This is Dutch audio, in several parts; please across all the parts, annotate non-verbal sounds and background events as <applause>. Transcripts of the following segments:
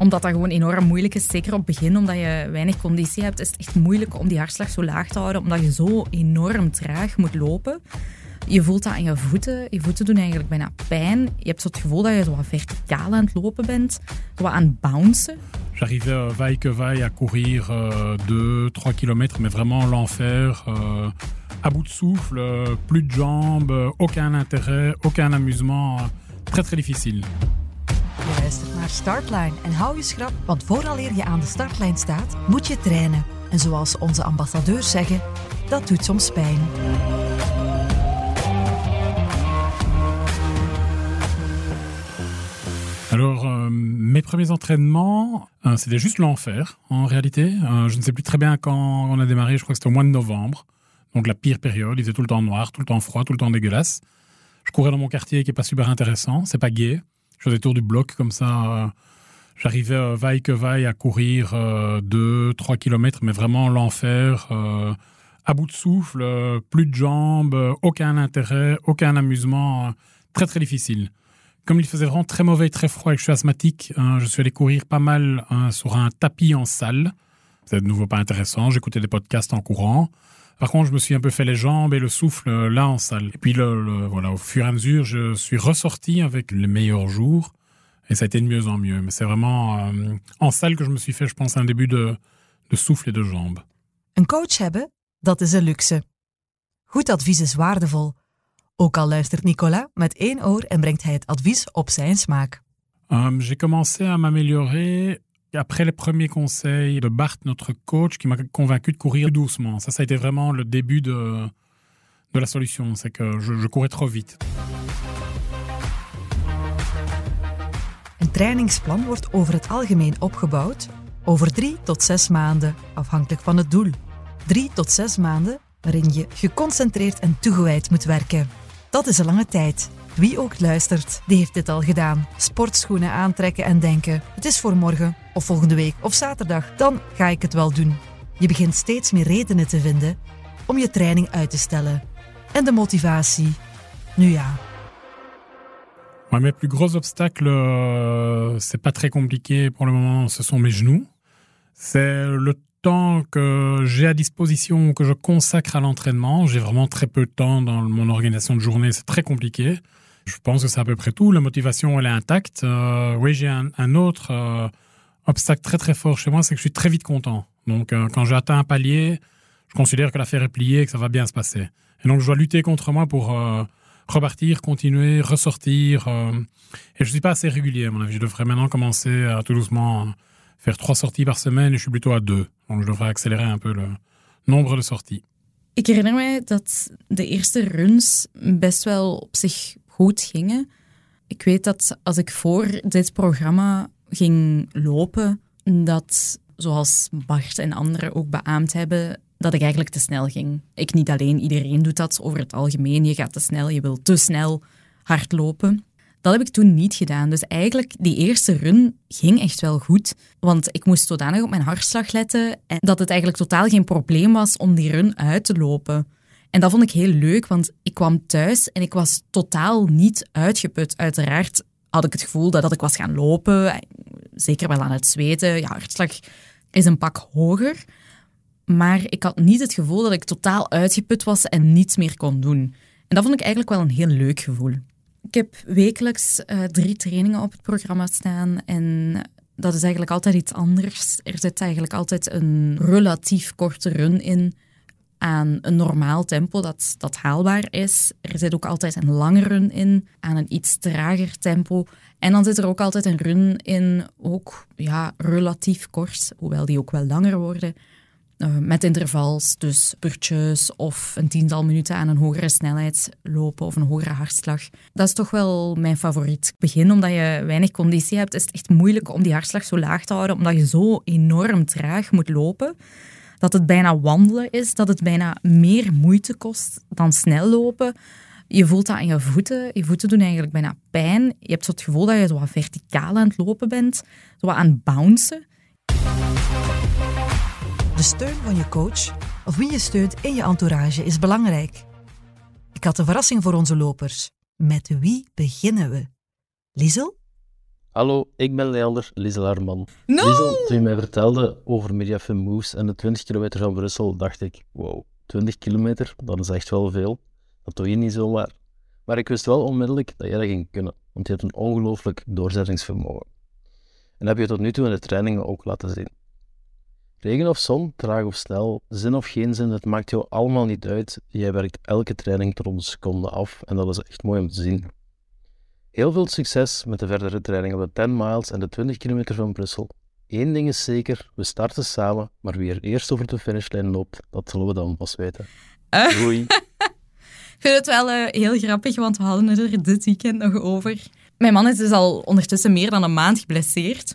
Omdat dat gewoon enorm moeilijk is, zeker op het begin, omdat je weinig conditie hebt, is het echt moeilijk om die hartslag zo laag te houden, omdat je zo enorm traag moet lopen. Je voelt dat aan je voeten. Je voeten doen eigenlijk bijna pijn. Je hebt zo het gevoel dat je zo verticaal aan het lopen bent, zo wat aan het bouncen. J'arrivais euh, vaille que vaille à courir 2-3 km, mais vraiment l'enfer. euh, à bout de souffle, euh, plus de jambes, euh, aucun intérêt, aucun amusement. très très difficile. Naar Startline je want moet je zoals onze ambassadeurs zeggen, dat doet soms pijn. Alors, euh, mes premiers entraînements, euh, c'était juste l'enfer en réalité. Euh, je ne sais plus très bien quand on a démarré, je crois que c'était au mois de novembre. Donc la pire période, il faisait tout le temps noir, tout le temps froid, tout le temps dégueulasse. Je courais dans mon quartier qui est pas super intéressant, c'est pas gai. Je faisais tour du bloc comme ça. euh, J'arrivais euh, vaille que vaille à courir 2-3 km, mais vraiment l'enfer. euh, à bout de souffle, euh, plus de jambes, euh, aucun intérêt, aucun amusement. euh, très très difficile. Comme il faisait vraiment très mauvais très froid et que je suis asthmatique, hein, je suis allé courir pas mal hein, sur un tapis en salle. C'est de nouveau pas intéressant. J'écoutais des podcasts en courant. Par contre, je me suis un peu fait les jambes et le souffle euh, là en salle. Et puis, le, le- voilà, au fur et à mesure, je suis ressorti avec les meilleurs jours. Et ça a été de mieux en mieux. Mais c'est vraiment euh, en salle que je me suis fait, je pense, un début de, de souffle et de jambes. Een coach hebben, dat is een luxe. Goed advies is waardevol. Ook al luistert Nicolas met één oor en brengt hij het advies op zijn smaak. Euh, J'ai commencé à m'améliorer après les premiers conseils de Bart, notre coach, qui m'a convaincu de courir doucement. Ça, ça a été vraiment le début de, de la solution. C'est que je, je courais trop vite. Een trainingsplan wordt over het algemeen opgebouwd over drie tot zes maanden, afhankelijk van het doel. Drie tot zes maanden waarin je geconcentreerd en toegewijd moet werken. Dat is een lange tijd. Wie ook luistert, die heeft dit al gedaan. Sportschoenen aantrekken en denken: het is voor morgen, of volgende week, of zaterdag, dan ga ik het wel doen. Je begint steeds meer redenen te vinden om je training uit te stellen. En de motivatie? Nu ja, Moi, mes plus gros obstacles, euh, c'est pas très compliqué pour le moment, ce sont mes genoux. C'est le temps que j'ai à disposition, que je consacre à l'entraînement. J'ai vraiment très peu de temps dans mon organisation de journée, c'est très compliqué. Je pense que c'est à peu près tout. La motivation, elle est intacte. Euh, oui, j'ai un, autre euh, obstacle très très fort chez moi, c'est que je suis très vite content. Donc, euh, quand j'atteins un palier, je considère que l'affaire est pliée et que ça va bien se passer. Et donc, je dois lutter contre moi pour repartir, continuer, ressortir. et je suis pas assez régulier, à mon avis. Je devrais maintenant commencer à tout doucement faire trois sorties par semaine je suis plutôt à deux. Donc, je devrais accélérer un peu le nombre de sorties. Ik herinner mij dat de eerste runs best wel op zich goed gingen. Ik weet dat als ik voor dit programma ging lopen, dat, zoals Bart en anderen ook beaamd hebben, dat ik eigenlijk te snel ging. Ik niet alleen, iedereen doet dat over het algemeen. Je gaat te snel, je wil te snel hard lopen. Dat heb ik toen niet gedaan. Dus eigenlijk, die eerste run ging echt wel goed. Want ik moest zodanig op mijn hartslag letten en dat het eigenlijk totaal geen probleem was om die run uit te lopen. En dat vond ik heel leuk, want ik kwam thuis en ik was totaal niet uitgeput. Uiteraard had ik het gevoel dat, dat ik was gaan lopen, zeker wel aan het zweten. Ja, hartslag is een pak hoger. Maar ik had niet het gevoel dat ik totaal uitgeput was en niets meer kon doen. En dat vond ik eigenlijk wel een heel leuk gevoel. Ik heb wekelijks eh, drie trainingen op het programma staan en dat is eigenlijk altijd iets anders. Er zit eigenlijk altijd een relatief korte run in aan een normaal tempo dat, dat haalbaar is. Er zit ook altijd een lange run in aan een iets trager tempo. En dan zit er ook altijd een run in, ook ja, relatief kort, hoewel die ook wel langer worden. Uh, met intervals, dus spurtjes of een tiental minuten aan een hogere snelheid lopen of een hogere hartslag. Dat is toch wel mijn favoriet. Begin, omdat je weinig conditie hebt, is het echt moeilijk om die hartslag zo laag te houden, omdat je zo enorm traag moet lopen. Dat het bijna wandelen is, dat het bijna meer moeite kost dan snel lopen. Je voelt dat aan je voeten. Je voeten doen eigenlijk bijna pijn. Je hebt zo het gevoel dat je zo wat verticaal aan het lopen bent, zo aan het bouncen. De steun van je coach of wie je steunt in je entourage is belangrijk. Ik had een verrassing voor onze lopers. Met wie beginnen we? Liesel? Hallo, ik ben Leander Lieselaarman. No! Liesel, toen je mij vertelde over Mediafin Moves en de 20 kilometer van Brussel, dacht ik, wow, 20 kilometer, dat is echt wel veel. Dat doe je niet zomaar. Maar ik wist wel onmiddellijk dat jij dat ging kunnen, want je hebt een ongelooflijk doorzettingsvermogen. En dat heb je tot nu toe in de trainingen ook laten zien. Regen of zon, traag of snel, zin of geen zin, het maakt jou allemaal niet uit. Jij werkt elke training tot een seconde af en dat is echt mooi om te zien. Heel veel succes met de verdere training op de 10 miles en de 20 kilometer van Brussel. Eén ding is zeker, we starten samen, maar wie er eerst over de finishlijn loopt, dat zullen we dan pas weten. Uh. Doei. <laughs> Ik vind het wel uh, heel grappig, want we hadden het er dit weekend nog over. Mijn man is dus al ondertussen meer dan een maand geblesseerd.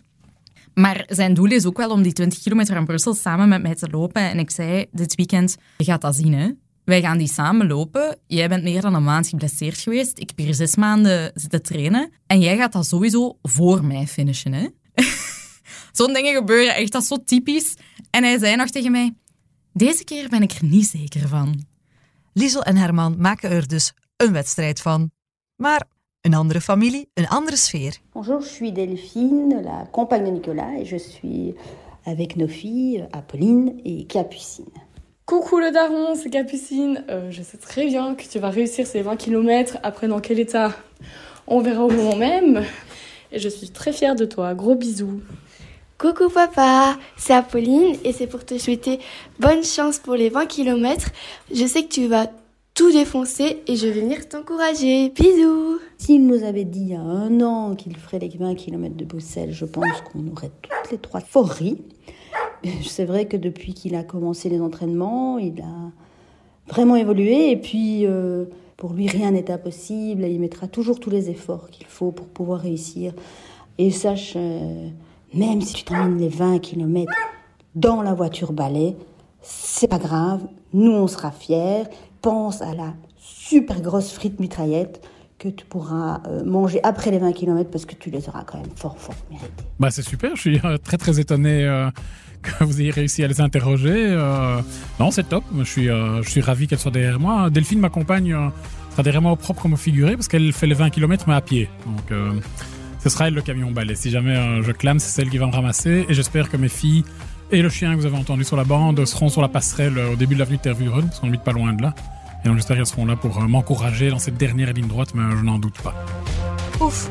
Maar zijn doel is ook wel om die 20 kilometer van Brussel samen met mij te lopen. En ik zei dit weekend, je gaat dat zien hè. Wij gaan die samen lopen. Jij bent meer dan een maand geblesseerd geweest. Ik heb hier zes maanden zitten trainen. En jij gaat dat sowieso voor mij finishen hè. <laughs> Zo'n dingen gebeuren echt, dat zo typisch. En hij zei nog tegen mij, deze keer ben ik er niet zeker van. Liesel en Herman maken er dus een wedstrijd van. Maar een andere familie, een andere sfeer. Bonjour, je suis Delphine, la compagne de Nicolas, et je suis avec nos filles Apolline et Capucine. Coucou le daron, c'est Capucine. Euh, je sais très bien que tu vas réussir ces 20 km. Après, dans quel état On verra au moment même. Et je suis très fière de toi. Gros bisous. Coucou papa, c'est Apolline et c'est pour te souhaiter bonne chance pour les 20 km. Je sais que tu vas tout défoncer et je vais venir t'encourager. Bisous S'il nous avait dit il y a un an qu'il ferait les 20 km de Bruxelles, je pense qu'on aurait toutes les trois fort ri. C'est vrai que depuis qu'il a commencé les entraînements, il a vraiment évolué et puis euh, pour lui rien n'est impossible il mettra toujours tous les efforts qu'il faut pour pouvoir réussir. Et sache, euh, même si tu termines les 20 km dans la voiture balai, c'est pas grave, nous on sera fiers. Pense à la super grosse frite mitraillette que tu pourras euh, manger après les 20 km parce que tu les auras quand même fort, fort méritées. Bah c'est super, je suis euh, très très étonné euh, <laughs> que vous ayez réussi à les interroger. Non, c'est top, je suis, je suis ravi qu'elle soit derrière moi. Delphine m'accompagne, euh, sera derrière moi au propre comme figuré parce qu'elle fait les 20 km mais à pied. Donc ce sera elle le camion balai. Si jamais je clame, c'est celle qui va me ramasser et j'espère que mes filles et le chien que vous avez entendu sur la bande seront sur la passerelle euh, au début de l'avenue de Tervuren parce qu'on habite pas loin de là. Et donc j'espère qu'elles seront là pour euh, m'encourager dans cette dernière ligne droite, mais je n'en doute pas. Oef,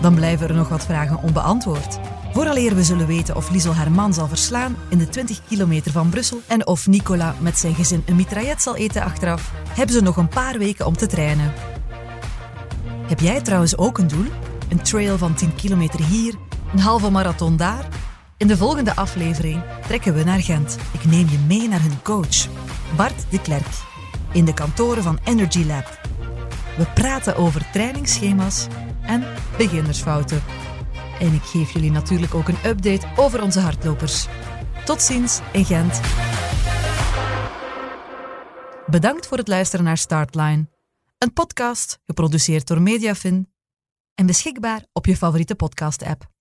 dan blijven er nog wat vragen onbeantwoord. Vooraleer we zullen weten of Liesel haar man zal verslaan in de 20 kilometer van Brussel en of Nicola met zijn gezin een mitraillet zal eten achteraf, hebben ze nog een paar weken om te trainen. Heb jij trouwens ook een doel? Een trail van 10 kilometer hier, een halve marathon daar? In de volgende aflevering trekken we naar Gent. Ik neem je mee naar hun coach, Bart de Klerk, in de kantoren van Energy Lab. We praten over trainingsschema's en beginnersfouten. En ik geef jullie natuurlijk ook een update over onze hardlopers. Tot ziens in Gent. Bedankt voor het luisteren naar Startline. Een podcast geproduceerd door Mediafin en beschikbaar op je favoriete podcast-app.